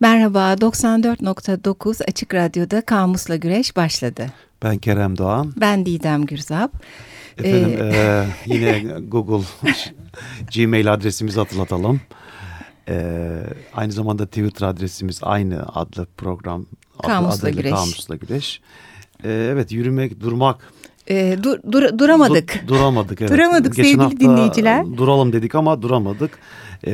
Merhaba, 94.9 Açık Radyo'da Kamus'la Güreş başladı. Ben Kerem Doğan. Ben Didem Gürzap. Efendim ee... e, yine Google Gmail adresimizi hatırlatalım. E, aynı zamanda Twitter adresimiz aynı adlı program. Kamus'la adlı, Güreş. Kamus'la Güreş. E, evet yürümek, durmak. E, dur, dur, duramadık. Du, duramadık evet. Duramadık Geçen sevgili hafta dinleyiciler. Duralım dedik ama duramadık e,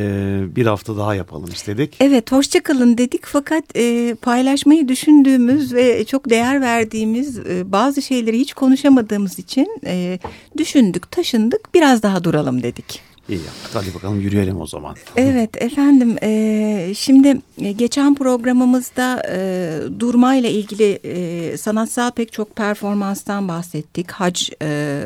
bir hafta daha yapalım istedik. Evet hoşçakalın dedik fakat e, paylaşmayı düşündüğümüz ve çok değer verdiğimiz e, bazı şeyleri hiç konuşamadığımız için e, düşündük taşındık biraz daha duralım dedik. İyi yaptık. Hadi bakalım yürüyelim o zaman. Evet efendim. E, şimdi geçen programımızda e, durma ile ilgili e, sanatsal pek çok performanstan bahsettik. Hac e,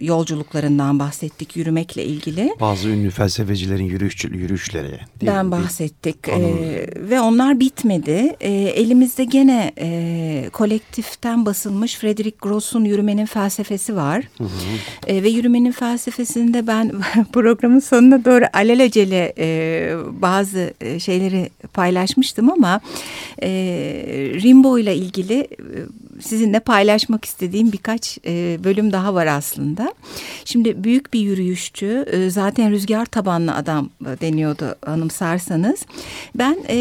yolculuklarından bahsettik yürümekle ilgili. Bazı ünlü felsefecilerin yürüyüş, yürüyüşleri. Den bahsettik. E, ve onlar bitmedi. E, elimizde gene e, kolektiften basılmış Frederick Gross'un Yürümenin Felsefesi var. Hı hı. E, ve Yürümenin Felsefesinde ben programın sonuna doğru alelacele e, bazı e, şeyleri paylaşmıştım ama e, Rimbo ile ilgili e, sizinle paylaşmak istediğim birkaç e, bölüm daha var aslında. Şimdi büyük bir yürüyüşçü e, zaten rüzgar tabanlı adam e, deniyordu anımsarsanız. Ben e,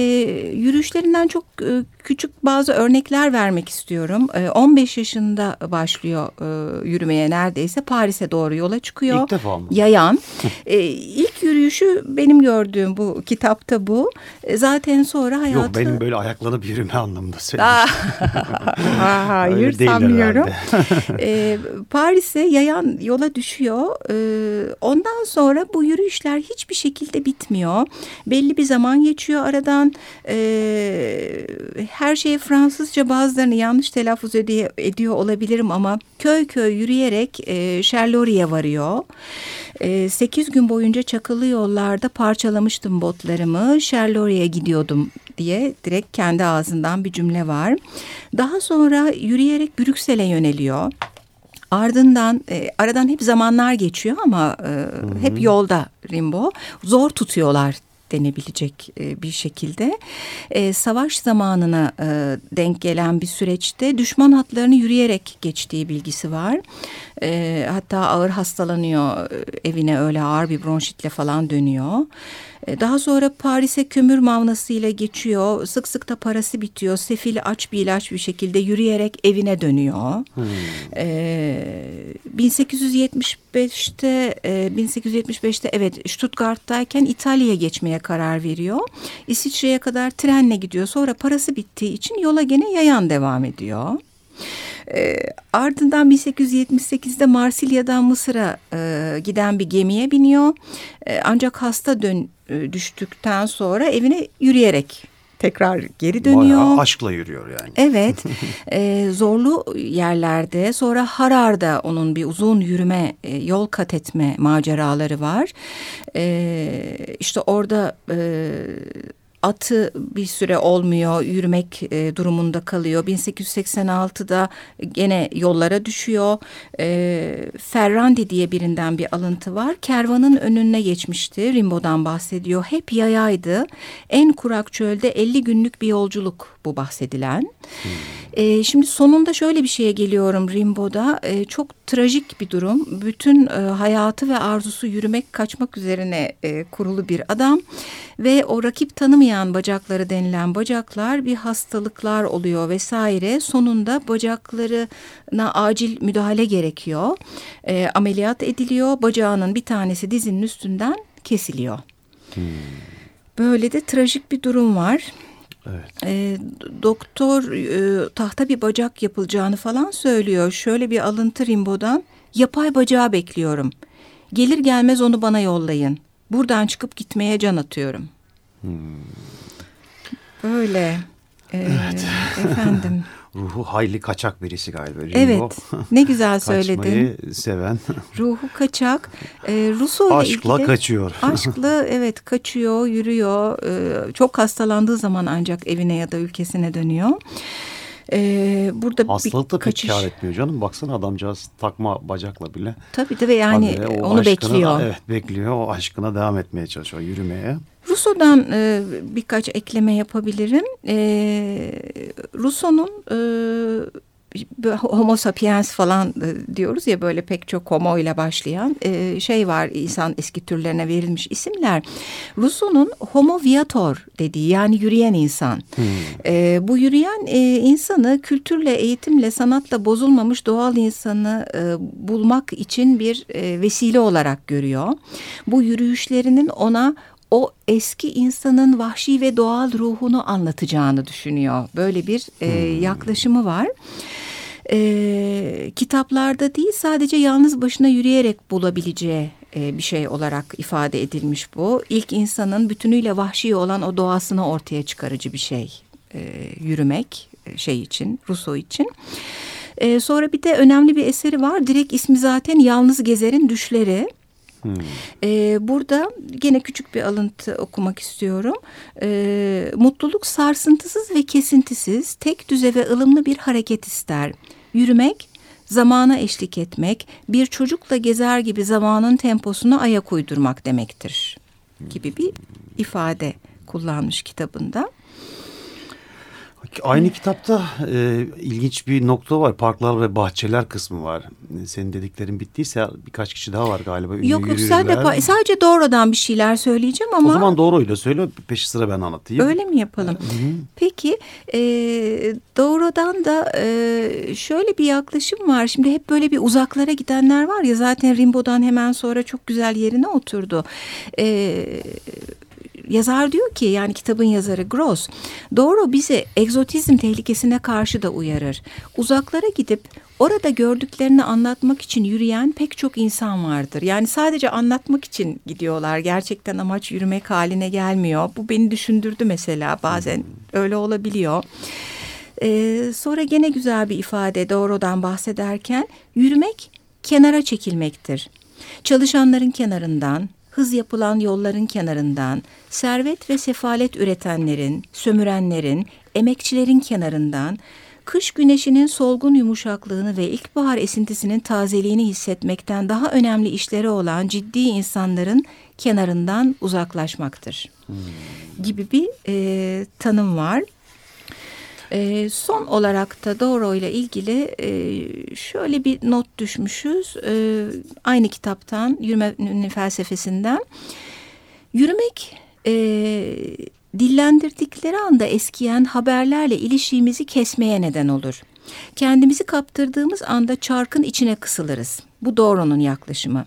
yürüyüşlerinden çok e, küçük bazı örnekler vermek istiyorum. E, 15 yaşında başlıyor e, yürümeye neredeyse Paris'e doğru yola çıkıyor. İlk defa mı? Yayan. e, ilk yürüyüşü benim gördüğüm bu kitapta bu. E, zaten sonra hayatı... Yok benim böyle ayaklanıp yürüme anlamında söylemiştim. hayır sanmıyorum. e, Paris'e yayan yola düşüyor. E, ondan sonra bu yürüyüşler hiçbir şekilde bitmiyor. Belli bir zaman geçiyor aradan. E, her şeyi Fransızca bazılarını yanlış telaffuz ediyor, ediyor olabilirim ama köy köy yürüyerek e, Charlotte'ye varıyor. E, sekiz gün boyunca çakılı yollarda parçalamıştım botlarımı. Charlotte'ye gidiyordum diye direkt kendi ağzından bir cümle var. Daha sonra yürüyerek Brüksel'e yöneliyor. Ardından e, aradan hep zamanlar geçiyor ama e, hep yolda Rimbo. Zor tutuyorlar denebilecek e, bir şekilde. E, savaş zamanına e, denk gelen bir süreçte düşman hatlarını yürüyerek geçtiği bilgisi var. E, hatta ağır hastalanıyor e, evine öyle ağır bir bronşitle falan dönüyor. E, daha sonra Paris'e kömür mavnasıyla geçiyor. Sık sık da parası bitiyor. Sefil aç bir ilaç bir şekilde yürüyerek evine dönüyor. Hmm. Ee, 1875'te e, 1875'te evet Stuttgart'tayken İtalya'ya geçmeye karar veriyor. İsviçre'ye kadar trenle gidiyor. Sonra parası bittiği için yola gene yayan devam ediyor. E, ardından 1878'de Marsilya'dan Mısır'a e, giden bir gemiye biniyor. E, ancak hasta dön düştükten sonra evine yürüyerek tekrar geri dönüyor. Bayağı aşkla yürüyor yani. Evet. e, zorlu yerlerde sonra Harar'da onun bir uzun yürüme, e, yol kat etme maceraları var. E, işte orada e, atı bir süre olmuyor, yürümek e, durumunda kalıyor. 1886'da gene yollara düşüyor. E, Ferrandi diye birinden bir alıntı var. Kervanın önüne geçmişti. Rimbo'dan bahsediyor. Hep yayaydı. En kurak çölde 50 günlük bir yolculuk bu bahsedilen. Hmm. E, şimdi sonunda şöyle bir şeye geliyorum Rimbo'da. E, çok trajik bir durum. Bütün e, hayatı ve arzusu yürümek, kaçmak üzerine e, kurulu bir adam. Ve o rakip tanımayan bacakları denilen bacaklar bir hastalıklar oluyor vesaire. Sonunda bacaklarına acil müdahale gerekiyor. E, ameliyat ediliyor. Bacağının bir tanesi dizinin üstünden kesiliyor. Hmm. Böyle de trajik bir durum var. Evet. E, doktor e, tahta bir bacak yapılacağını falan söylüyor. Şöyle bir alıntı Rimbo'dan. Yapay bacağı bekliyorum. Gelir gelmez onu bana yollayın. Buradan çıkıp gitmeye can atıyorum. Hmm. Böyle. Ee, evet. Efendim. Ruhu hayli kaçak birisi galiba. Ringo. Evet. Ne güzel söyledin. Kaçmayı seven. Ruhu kaçak. Ee, Rousseau Aşkla ilgili, kaçıyor. Aşkla evet kaçıyor, yürüyor. Ee, çok hastalandığı zaman ancak evine ya da ülkesine dönüyor. Ee, burada Hastalık da bir pek kaçış... kar etmiyor canım. Baksana adamcağız takma bacakla bile. Tabii tabii yani o onu aşkına- bekliyor. Evet bekliyor. O aşkına devam etmeye çalışıyor yürümeye. Rousseau'dan e, birkaç ekleme yapabilirim. E, Rousseau'nun e, Homo sapiens falan e, diyoruz ya böyle pek çok homo ile başlayan e, şey var insan eski türlerine verilmiş isimler. Rousseau'nun homo viator dediği yani yürüyen insan. E, bu yürüyen e, insanı kültürle, eğitimle, sanatla bozulmamış doğal insanı e, bulmak için bir e, vesile olarak görüyor. Bu yürüyüşlerinin ona o eski insanın vahşi ve doğal ruhunu anlatacağını düşünüyor. Böyle bir e, yaklaşımı var. E, kitaplarda değil sadece yalnız başına yürüyerek bulabileceği e, bir şey olarak ifade edilmiş bu. İlk insanın bütünüyle vahşi olan o doğasını ortaya çıkarıcı bir şey e, yürümek e, şey için Rousseau için. E, sonra bir de önemli bir eseri var. Direkt ismi zaten Yalnız Gezer'in Düşleri. Ee, burada gene küçük bir alıntı okumak istiyorum. Ee, mutluluk sarsıntısız ve kesintisiz, tek düze ve ılımlı bir hareket ister. Yürümek, zamana eşlik etmek, bir çocukla gezer gibi zamanın temposuna ayak uydurmak demektir. Gibi bir ifade kullanmış kitabında. Aynı kitapta e, ilginç bir nokta var. Parklar ve bahçeler kısmı var. Senin dediklerin bittiyse birkaç kişi daha var galiba. Ünlü Yok yok sadece, sadece doğrudan bir şeyler söyleyeceğim ama... O zaman doğruyla söyle peşi sıra ben anlatayım. Öyle mi yapalım? Peki e, doğrudan da e, şöyle bir yaklaşım var. Şimdi hep böyle bir uzaklara gidenler var ya zaten Rimbaud'dan hemen sonra çok güzel yerine oturdu. E, yazar diyor ki yani kitabın yazarı Gross doğru bizi egzotizm tehlikesine karşı da uyarır. Uzaklara gidip orada gördüklerini anlatmak için yürüyen pek çok insan vardır. Yani sadece anlatmak için gidiyorlar. Gerçekten amaç yürümek haline gelmiyor. Bu beni düşündürdü mesela bazen öyle olabiliyor. Ee, sonra gene güzel bir ifade doğrudan bahsederken yürümek kenara çekilmektir. Çalışanların kenarından, hız yapılan yolların kenarından, servet ve sefalet üretenlerin, sömürenlerin, emekçilerin kenarından, kış güneşinin solgun yumuşaklığını ve ilkbahar esintisinin tazeliğini hissetmekten daha önemli işleri olan ciddi insanların kenarından uzaklaşmaktır. Gibi bir e, tanım var. E, son olarak da Doğru ile ilgili e, şöyle bir not düşmüşüz. E, aynı kitaptan, Yürümenin Felsefesinden. Yürümek e, dillendirdikleri anda eskiyen haberlerle ilişiğimizi kesmeye neden olur. Kendimizi kaptırdığımız anda çarkın içine kısılırız. Bu Doğru'nun yaklaşımı.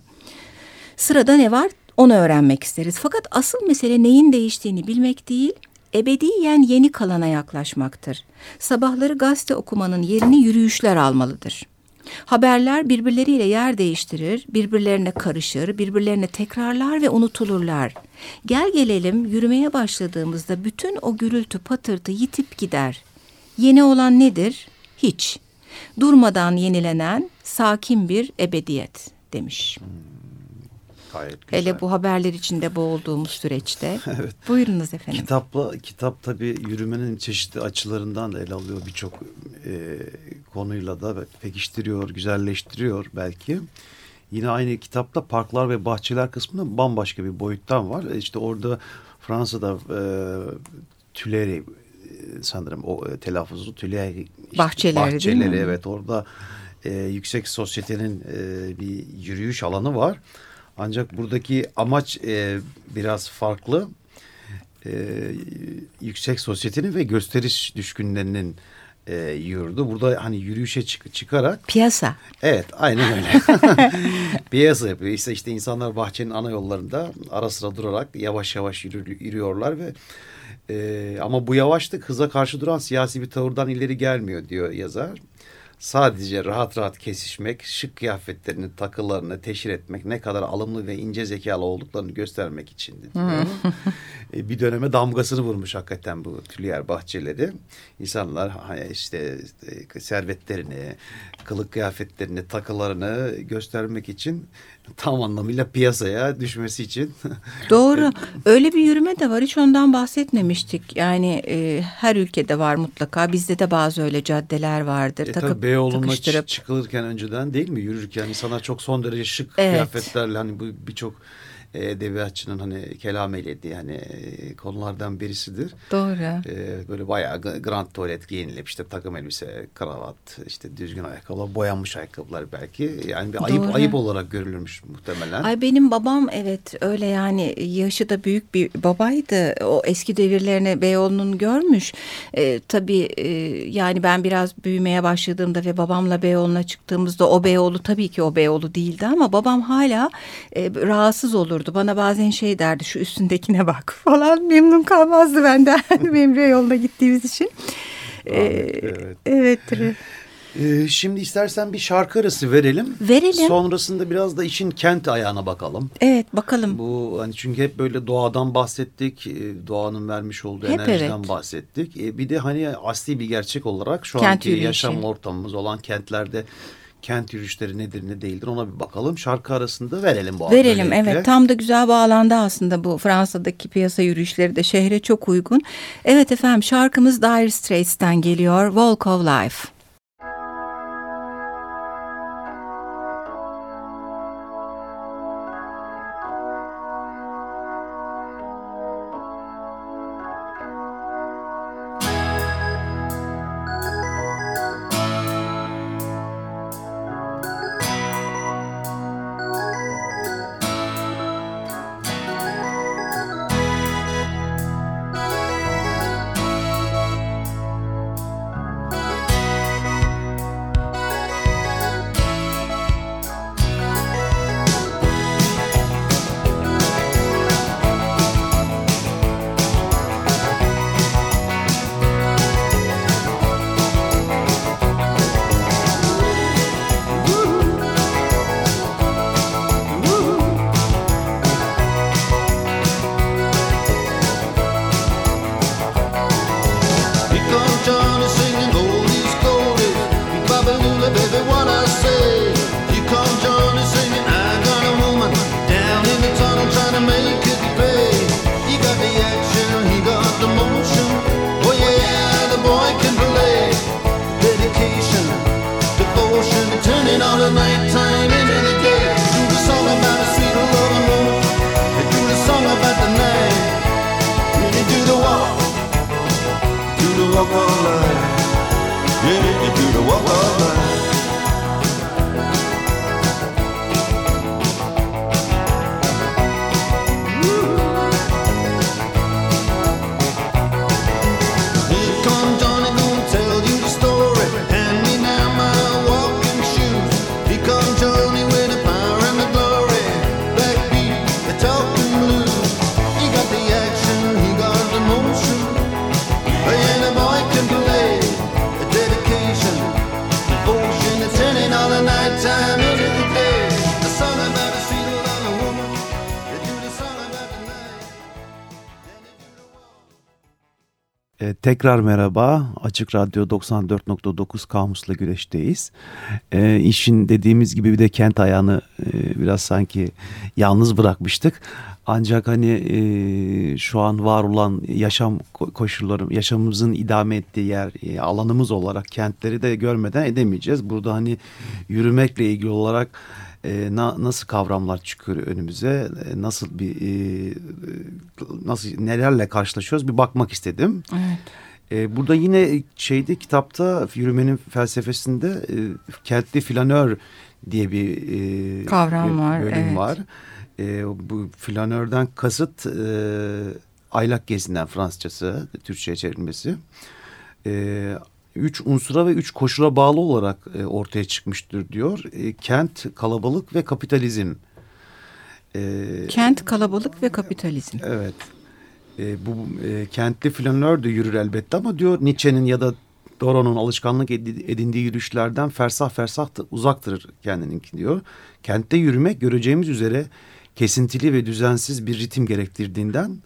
Sırada ne var onu öğrenmek isteriz. Fakat asıl mesele neyin değiştiğini bilmek değil, ebediyen yeni kalana yaklaşmaktır. Sabahları gazete okumanın yerini yürüyüşler almalıdır. Haberler birbirleriyle yer değiştirir, birbirlerine karışır, birbirlerine tekrarlar ve unutulurlar. Gel gelelim yürümeye başladığımızda bütün o gürültü patırtı yitip gider. Yeni olan nedir? Hiç. Durmadan yenilenen sakin bir ebediyet demiş. Gayet güzel. Hele bu haberler içinde boğulduğumuz süreçte. Evet. Buyurunuz efendim. Kitapla kitap tabii yürümenin çeşitli açılarından da ele alıyor birçok e, konuyla da pekiştiriyor, güzelleştiriyor belki. Yine aynı kitapta parklar ve bahçeler kısmında bambaşka bir boyuttan var. E, İşte orada Fransa'da e, Tuileries e, sanırım o e, telaffuzu Tuileries işte Bahçeleri değil mi? bahçeleri, evet orada e, yüksek sosyetenin e, bir yürüyüş alanı var. Ancak buradaki amaç e, biraz farklı. E, yüksek sosyetenin ve gösteriş düşkünlerinin e, yurdu. Burada hani yürüyüşe çık çıkarak Piyasa. Evet aynen öyle. Piyasa yapıyor. İşte, işte insanlar bahçenin ana yollarında ara sıra durarak yavaş yavaş yürü, yürüyorlar ve e, ama bu yavaşlık hıza karşı duran siyasi bir tavırdan ileri gelmiyor diyor yazar. Sadece rahat rahat kesişmek, şık kıyafetlerini, takılarını teşhir etmek, ne kadar alımlı ve ince zekalı olduklarını göstermek içindi. E, bir döneme damgasını vurmuş hakikaten bu tülyer bahçeleri. İnsanlar işte e, servetlerini, kılık kıyafetlerini, takılarını göstermek için tam anlamıyla piyasaya düşmesi için. Doğru. Öyle bir yürüme de var. Hiç ondan bahsetmemiştik. Yani e, her ülkede var mutlaka. Bizde de bazı öyle caddeler vardır. E, Takıp Beyoğlu'na takıştırıp. çıkılırken önceden değil mi yürürken sana çok son derece şık Evet. kıyafetlerle hani bu birçok edebiyatçının hani kelam eylediği hani e, konulardan birisidir. Doğru. E, böyle bayağı grand tuvalet giyinilip işte takım elbise, kravat, işte düzgün ayakkabılar, boyanmış ayakkabılar belki. Yani bir ayıp Doğru. ayıp olarak görülürmüş muhtemelen. Ay benim babam evet öyle yani yaşı da büyük bir babaydı. O eski devirlerini Beyoğlu'nun görmüş. Ee, tabii e, yani ben biraz büyümeye başladığımda ve babamla Beyoğlu'na çıktığımızda o Beyoğlu tabii ki o Beyoğlu değildi ama babam hala e, rahatsız olurdu. Bana bazen şey derdi şu üstündekine bak falan memnun kalmazdı benden benim Beyoğlu'na gittiğimiz için. Ee, evet. evet. E, şimdi istersen bir şarkı arası verelim. Verelim. Sonrasında biraz da işin kent ayağına bakalım. Evet bakalım. Bu hani çünkü hep böyle doğadan bahsettik, e, doğanın vermiş olduğu Hep enerjiden evet. bahsettik. E, Bir de hani asli bir gerçek olarak şu Kent anki yürüyüşü. yaşam ortamımız olan kentlerde kent yürüyüşleri nedir ne değildir ona bir bakalım. Şarkı arasında verelim bu Verelim böylelikle. evet tam da güzel bağlandı aslında bu Fransa'daki piyasa yürüyüşleri de şehre çok uygun. Evet efendim şarkımız Dire Straits'ten geliyor Walk of Life. The nighttime into the day. Do the song about a sweet. They do the song about the night. Do the walk do the walk of life. Do the walk of life. Tekrar merhaba. Açık Radyo 94.9 Kamus'la güreşteyiz. E, işin dediğimiz gibi bir de kent ayağını e, biraz sanki yalnız bırakmıştık. Ancak hani e, şu an var olan yaşam ko- koşulları, yaşamımızın idame ettiği yer, e, alanımız olarak kentleri de görmeden edemeyeceğiz. Burada hani yürümekle ilgili olarak e, na- nasıl kavramlar çıkıyor önümüze, e, nasıl bir e, nasıl nelerle karşılaşıyoruz bir bakmak istedim. Evet. E, burada yine şeyde kitapta yürümenin felsefesinde e, kentli flanör diye bir e, Kavram bir var, bölüm evet. var. E, bu flanörden kasıt e, aylak gezinden Fransızcası, Türkçe'ye çevrilmesi. E, üç unsura ve üç koşula bağlı olarak e, ortaya çıkmıştır diyor. E, kent, kalabalık ve kapitalizm. E, Kent, kalabalık ve kapitalizm. Evet. E, bu e, kentli flanör de yürür elbette ama diyor Nietzsche'nin ya da Doro'nun alışkanlık edindiği yürüyüşlerden fersah fersah uzaktır kendininki diyor. Kentte yürümek göreceğimiz üzere kesintili ve düzensiz bir ritim gerektirdiğinden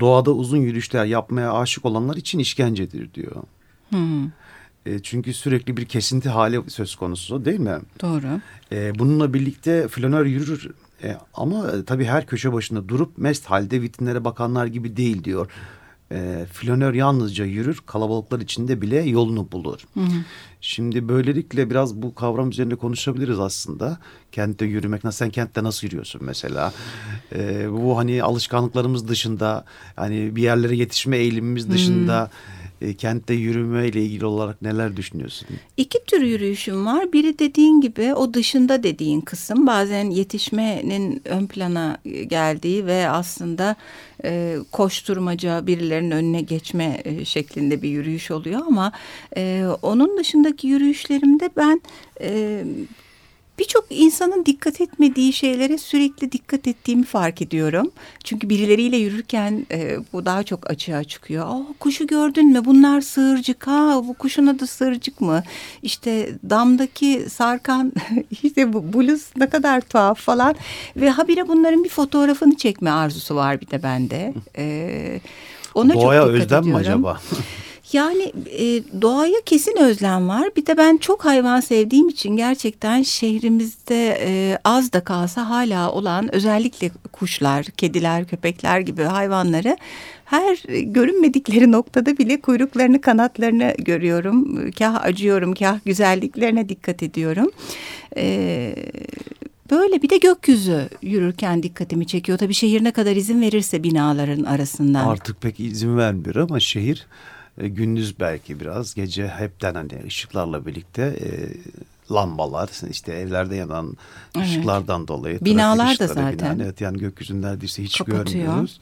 doğada uzun yürüyüşler yapmaya aşık olanlar için işkencedir diyor. Hmm. E, çünkü sürekli bir kesinti hali söz konusu değil mi? Doğru. E, bununla birlikte flanör yürür e, ama e, tabii her köşe başında durup mest halde vitrinlere bakanlar gibi değil diyor. E, flanör yalnızca yürür, kalabalıklar içinde bile yolunu bulur. Hı hı. Şimdi böylelikle biraz bu kavram üzerinde konuşabiliriz aslında. Kentte yürümek, nasıl sen kentte nasıl yürüyorsun mesela? E, bu hani alışkanlıklarımız dışında, hani bir yerlere yetişme eğilimimiz dışında... Hı e, kentte yürüme ile ilgili olarak neler düşünüyorsun? İki tür yürüyüşüm var. Biri dediğin gibi o dışında dediğin kısım bazen yetişmenin ön plana geldiği ve aslında e, koşturmaca birilerinin önüne geçme e, şeklinde bir yürüyüş oluyor ama e, onun dışındaki yürüyüşlerimde ben e, birçok insanın dikkat etmediği şeylere sürekli dikkat ettiğimi fark ediyorum. Çünkü birileriyle yürürken e, bu daha çok açığa çıkıyor. Aa, kuşu gördün mü? Bunlar sığırcık. Ha, bu kuşun adı sığırcık mı? İşte damdaki sarkan işte bu bluz ne kadar tuhaf falan. Ve habire bunların bir fotoğrafını çekme arzusu var bir de bende. E, ona Doğaya çok dikkat özlem ediyorum. mi acaba? Yani e, doğaya kesin özlem var. Bir de ben çok hayvan sevdiğim için gerçekten şehrimizde e, az da kalsa hala olan özellikle kuşlar, kediler, köpekler gibi hayvanları her görünmedikleri noktada bile kuyruklarını, kanatlarını görüyorum. Kah acıyorum, kah güzelliklerine dikkat ediyorum. Ee, böyle bir de gökyüzü yürürken dikkatimi çekiyor. Tabii şehir ne kadar izin verirse binaların arasından. Artık pek izin vermiyor ama şehir e, gündüz belki biraz gece hepten hani ışıklarla birlikte e, lambalar işte evlerde yanan evet. ışıklardan dolayı binalar da zaten bina, evet yani gökyüzünü neredeyse hiç Kapatıyor. görmüyoruz.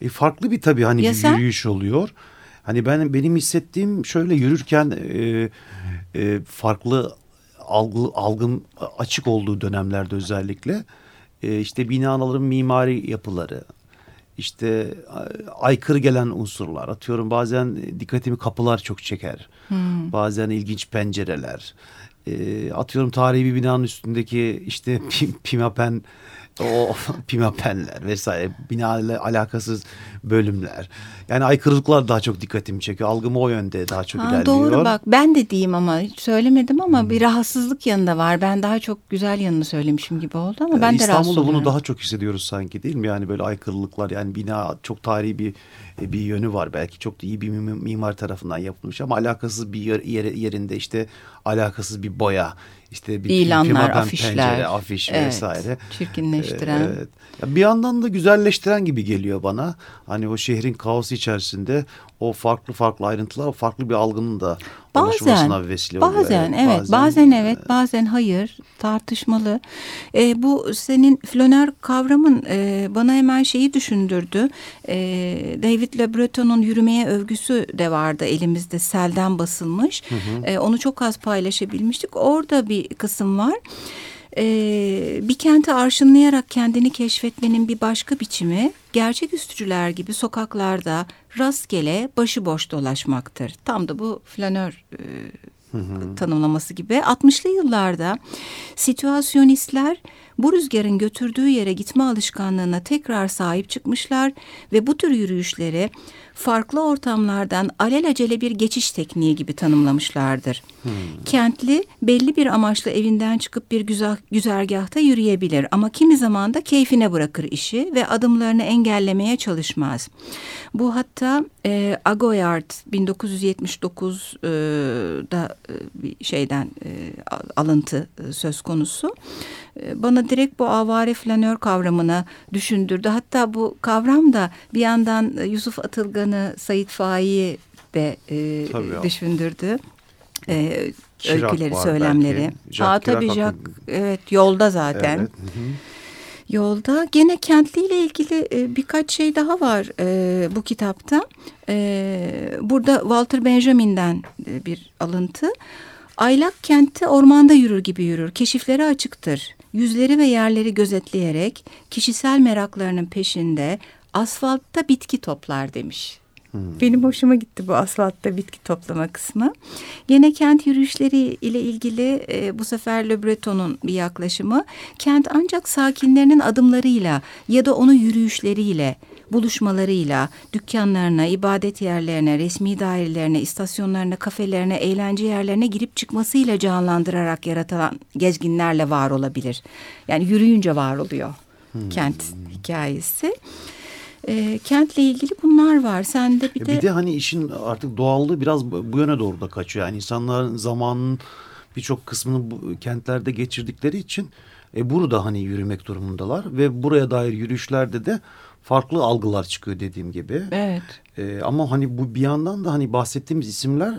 E, farklı bir tabii hani ya bir sen? yürüyüş oluyor. Hani ben benim hissettiğim şöyle yürürken e, e, farklı algı, algım açık olduğu dönemlerde özellikle e, işte binaların mimari yapıları işte aykırı gelen unsurlar atıyorum bazen dikkatimi kapılar çok çeker. Hmm. Bazen ilginç pencereler. E, atıyorum tarihi bir binanın üstündeki işte pimapen o pimapenler vesaire binayla alakasız bölümler. Yani aykırılıklar daha çok dikkatimi çekiyor. Algım o yönde daha çok ha, ilerliyor. Doğru bak ben de diyeyim ama söylemedim ama hmm. bir rahatsızlık yanında var. Ben daha çok güzel yanını söylemişim gibi oldu ama ben ee, de rahatsız İstanbul'da bunu daha çok hissediyoruz sanki değil mi? Yani böyle aykırılıklar yani bina çok tarihi bir bir yönü var. Belki çok da iyi bir mimar tarafından yapılmış ama alakasız bir yer, yerinde işte alakasız bir boya işte bir ilanlar, afişler, pencere, afiş evet, vesaire. Çirkinleştiren. Evet. Bir yandan da güzelleştiren gibi geliyor bana. Hani o şehrin kaosu içerisinde o farklı farklı ayrıntılar farklı bir algının da bazen, vesile oluyor. Bazen evet, evet bazen, bazen evet bazen hayır tartışmalı. E, bu senin flöner kavramın e, bana hemen şeyi düşündürdü. E, David Le Breton'un yürümeye övgüsü de vardı elimizde selden basılmış. Hı hı. E, onu çok az paylaşabilmiştik. Orada bir kısım var e, bir kenti arşınlayarak kendini keşfetmenin bir başka biçimi gerçek üstücüler gibi sokaklarda rastgele başıboş dolaşmaktır. Tam da bu flanör e, tanımlaması gibi. 60'lı yıllarda situasyonistler bu rüzgarın götürdüğü yere gitme alışkanlığına tekrar sahip çıkmışlar ve bu tür yürüyüşleri farklı ortamlardan alelacele bir geçiş tekniği gibi tanımlamışlardır. Hmm. Kentli belli bir amaçla evinden çıkıp bir güzel, güzergahta yürüyebilir ama kimi zaman da keyfine bırakır işi ve adımlarını engellemeye çalışmaz. Bu hatta e, Agoyard 1979'da e, bir şeyden e, alıntı e, söz konusu. E, bana direkt bu avare flanör kavramını düşündürdü. Hatta bu kavram da bir yandan Yusuf Atılgan'ı, Sait Faik'i de e, düşündürdü. E, öyküleri, söylemleri. Belki. Aa, tabii Jack, evet yolda zaten. Evet. Hı hı. Yolda gene kentliyle ilgili e, birkaç şey daha var e, bu kitapta. E, burada Walter Benjamin'den e, bir alıntı. Aylak kentte ormanda yürür gibi yürür. Keşiflere açıktır yüzleri ve yerleri gözetleyerek kişisel meraklarının peşinde asfaltta bitki toplar demiş. Benim hoşuma gitti bu asfaltta bitki toplama kısmı. Gene kent yürüyüşleri ile ilgili e, bu sefer Le Breton'un bir yaklaşımı. Kent ancak sakinlerinin adımlarıyla ya da onu yürüyüşleriyle buluşmalarıyla dükkanlarına, ibadet yerlerine, resmi dairelerine, istasyonlarına, kafelerine, eğlence yerlerine girip çıkmasıyla canlandırarak yaratılan gezginlerle var olabilir. Yani yürüyünce var oluyor kent hikayesi. E, kentle ilgili bunlar var. Sen de bir de, Bir de hani işin artık doğallığı biraz bu yöne doğru da kaçıyor. Yani insanların zamanının birçok kısmını bu kentlerde geçirdikleri için e, burada hani yürümek durumundalar ve buraya dair yürüyüşlerde de farklı algılar çıkıyor dediğim gibi. evet. E, ama hani bu bir yandan da hani bahsettiğimiz isimler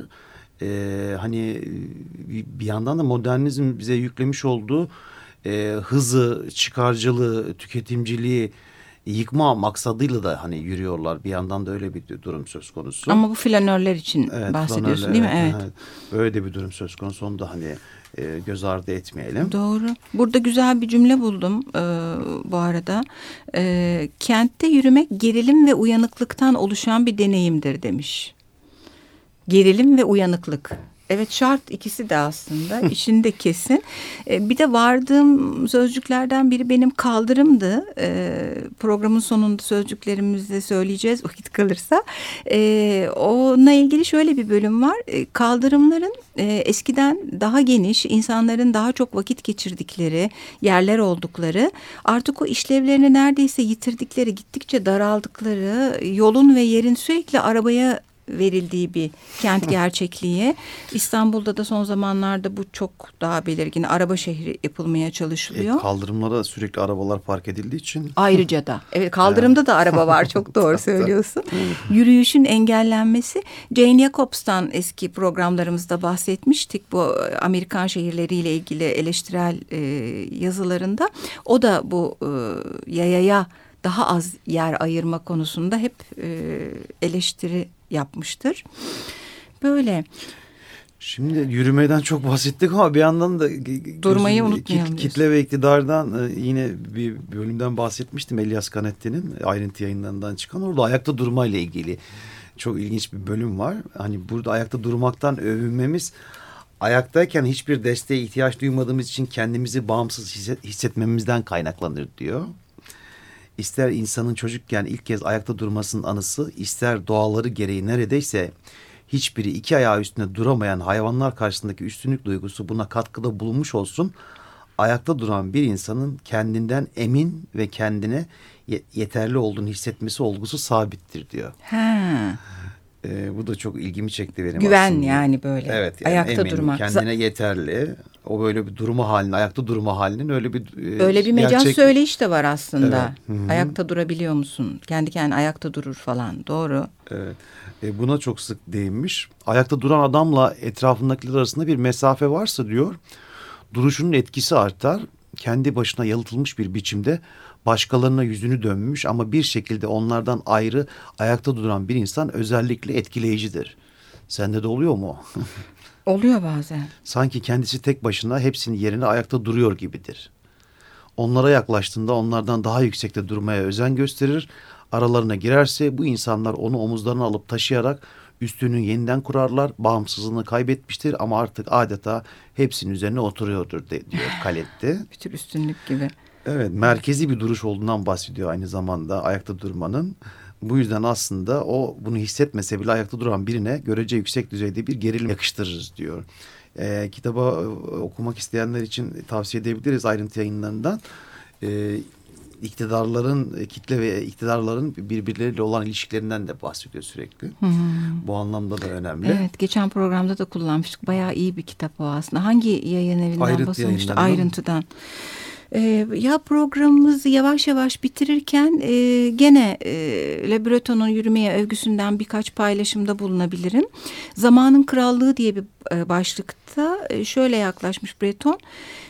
e, hani e, bir yandan da modernizm bize yüklemiş olduğu e, hızı, çıkarcılığı, tüketimciliği yıkma maksadıyla da hani yürüyorlar. Bir yandan da öyle bir durum söz konusu. Ama bu flanörler için Evet, bahsediyorsun flanörle, değil mi? Evet. Böyle de bir durum söz konusu. Onu da hani e, göz ardı etmeyelim. Doğru. Burada güzel bir cümle buldum e, bu arada. E, kentte yürümek gerilim ve uyanıklıktan oluşan bir deneyimdir demiş. Gerilim ve uyanıklık. Evet şart ikisi de aslında işinde kesin. E, bir de vardığım sözcüklerden biri benim kaldırımdı. E, programın sonunda sözcüklerimizde söyleyeceğiz vakit kalırsa. E, onunla ilgili şöyle bir bölüm var. Kaldırımların eskiden daha geniş, insanların daha çok vakit geçirdikleri yerler oldukları, artık o işlevlerini neredeyse yitirdikleri, gittikçe daraldıkları, yolun ve yerin sürekli arabaya verildiği bir kent gerçekliği. İstanbul'da da son zamanlarda bu çok daha belirgin. Araba şehri yapılmaya E, çalışılıyor. kaldırımlara sürekli arabalar park edildiği için Ayrıca da. Evet kaldırımda da araba var çok doğru söylüyorsun. Yürüyüşün engellenmesi. Jane Jacobs'tan eski programlarımızda bahsetmiştik bu Amerikan şehirleriyle ilgili eleştirel e, yazılarında. O da bu e, yayaya daha az yer ayırma konusunda hep e, eleştiri yapmıştır. Böyle. Şimdi yürümeden çok bahsettik ama bir yandan da Durmayı unutmayalım kit- kitle ve iktidardan e, yine bir bölümden bahsetmiştim. Elias Canetti'nin ayrıntı yayınlarından çıkan orada ayakta durmayla ilgili çok ilginç bir bölüm var. Hani burada ayakta durmaktan övünmemiz ayaktayken hiçbir desteğe ihtiyaç duymadığımız için kendimizi bağımsız hisset- hissetmemizden kaynaklanır diyor. İster insanın çocukken ilk kez ayakta durmasının anısı, ister doğaları gereği neredeyse hiçbiri iki ayağı üstünde duramayan hayvanlar karşısındaki üstünlük duygusu buna katkıda bulunmuş olsun. Ayakta duran bir insanın kendinden emin ve kendine ye- yeterli olduğunu hissetmesi olgusu sabittir diyor. Ha, Ee, bu da çok ilgimi çekti benim güven aslında. yani böyle. Evet yani Ayakta eminim, durmak. Kendine yeterli. O böyle bir durma halinin, ayakta durma halinin öyle bir e, Öyle bir mecaz gerçek- söyleyiş de var aslında. Evet, hı hı. Ayakta durabiliyor musun? Kendi kendine ayakta durur falan. Doğru. Evet. E, buna çok sık değinmiş. Ayakta duran adamla etrafındakiler arasında bir mesafe varsa diyor, duruşunun etkisi artar. Kendi başına yalıtılmış bir biçimde başkalarına yüzünü dönmüş ama bir şekilde onlardan ayrı ayakta duran bir insan özellikle etkileyicidir. Sende de oluyor mu? Oluyor bazen. Sanki kendisi tek başına hepsinin yerine ayakta duruyor gibidir. Onlara yaklaştığında onlardan daha yüksekte durmaya özen gösterir. Aralarına girerse bu insanlar onu omuzlarına alıp taşıyarak üstünü yeniden kurarlar. Bağımsızlığını kaybetmiştir ama artık adeta hepsinin üzerine oturuyordur de, diyor Kaletti. Bir tür üstünlük gibi. Evet merkezi bir duruş olduğundan bahsediyor aynı zamanda ayakta durmanın. Bu yüzden aslında o bunu hissetmese bile ayakta duran birine görece yüksek düzeyde bir gerilim yakıştırırız diyor. Ee, kitabı e, okumak isteyenler için tavsiye edebiliriz ayrıntı yayınlarından. Ee, iktidarların, e, kitle ve iktidarların birbirleriyle olan ilişkilerinden de bahsediyor sürekli. Bu anlamda da önemli. Evet geçen programda da kullanmıştık. Bayağı iyi bir kitap o aslında. Hangi yayın evinden Ayrıntı basılmıştı? yayınlarından. Ayrıntıdan. Ee, ya programımızı yavaş yavaş bitirirken e, gene e, Le Breton'un yürümeye övgüsünden birkaç paylaşımda bulunabilirim. Zamanın Krallığı diye bir e, başlıkta e, şöyle yaklaşmış Breton.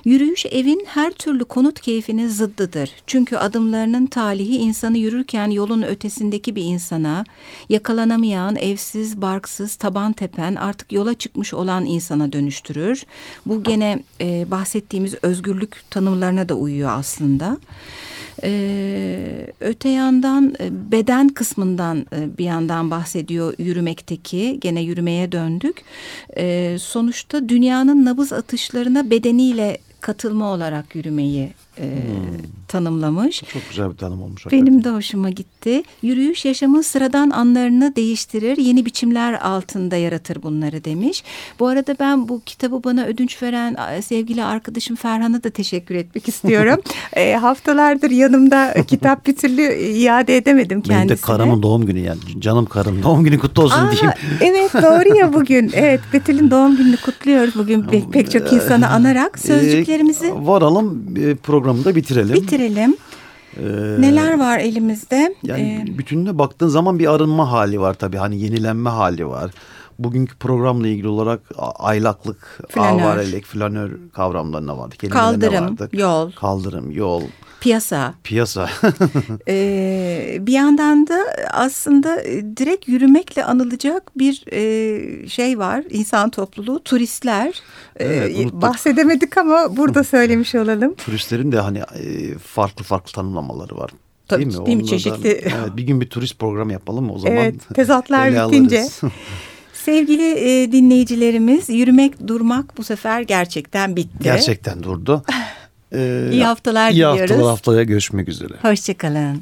Yürüyüş evin her türlü konut keyfinin zıddıdır. Çünkü adımlarının talihi insanı yürürken yolun ötesindeki bir insana, yakalanamayan, evsiz, barksız, taban tepen, artık yola çıkmış olan insana dönüştürür. Bu gene e, bahsettiğimiz özgürlük tanımlarına da uyuyor aslında. E, öte yandan e, beden kısmından e, bir yandan bahsediyor yürümekteki. Gene yürümeye döndük. E, sonuçta dünyanın nabız atışlarına bedeniyle katılma olarak yürümeyi e, tanımlamış. Çok güzel bir tanım olmuş. Benim hakikaten. de hoşuma gitti. Yürüyüş yaşamın sıradan anlarını değiştirir, yeni biçimler altında yaratır bunları demiş. Bu arada ben bu kitabı bana ödünç veren sevgili arkadaşım Ferhan'a da teşekkür etmek istiyorum. e, haftalardır yanımda kitap bir türlü iade edemedim kendisine. Benim de karımın doğum günü yani. Canım karım doğum günü kutlu olsun Aa, diyeyim. evet doğru ya bugün. Evet Betül'ün doğum gününü kutluyoruz bugün pe- pek çok insanı anarak. Sözcüklerimizi Ee, varalım e, programı da bitirelim. bitirelim. Ee, Neler var elimizde? Yani Ee, bütününe baktığın zaman bir arınma hali var tabii. Hani yenilenme hali var. Bugünkü programla ilgili olarak aylaklık, Flanör. avarelik, flanör kavramlarına vardı. kelimelerine Kaldırım, vardık. yol. Kaldırım, yol, piyasa. piyasa. Ee, bir yandan da aslında e, direkt yürümekle anılacak bir e, şey var. İnsan topluluğu, turistler. Ee, Evet, unuttuk. bahsedemedik ama burada söylemiş olalım. Turistlerin de hani e, farklı farklı tanımlamaları var. Tabii değil mi? değil mi? Çeşitli. Evet, bir gün bir turist programı yapalım mı o zaman? Evet, tezatlar bitince. Sevgili e, dinleyicilerimiz, yürümek, durmak bu sefer gerçekten bitti. Gerçekten durdu. Ee, İyi haftalar iyi diliyoruz. haftalar haftaya görüşmek üzere. Hoşçakalın.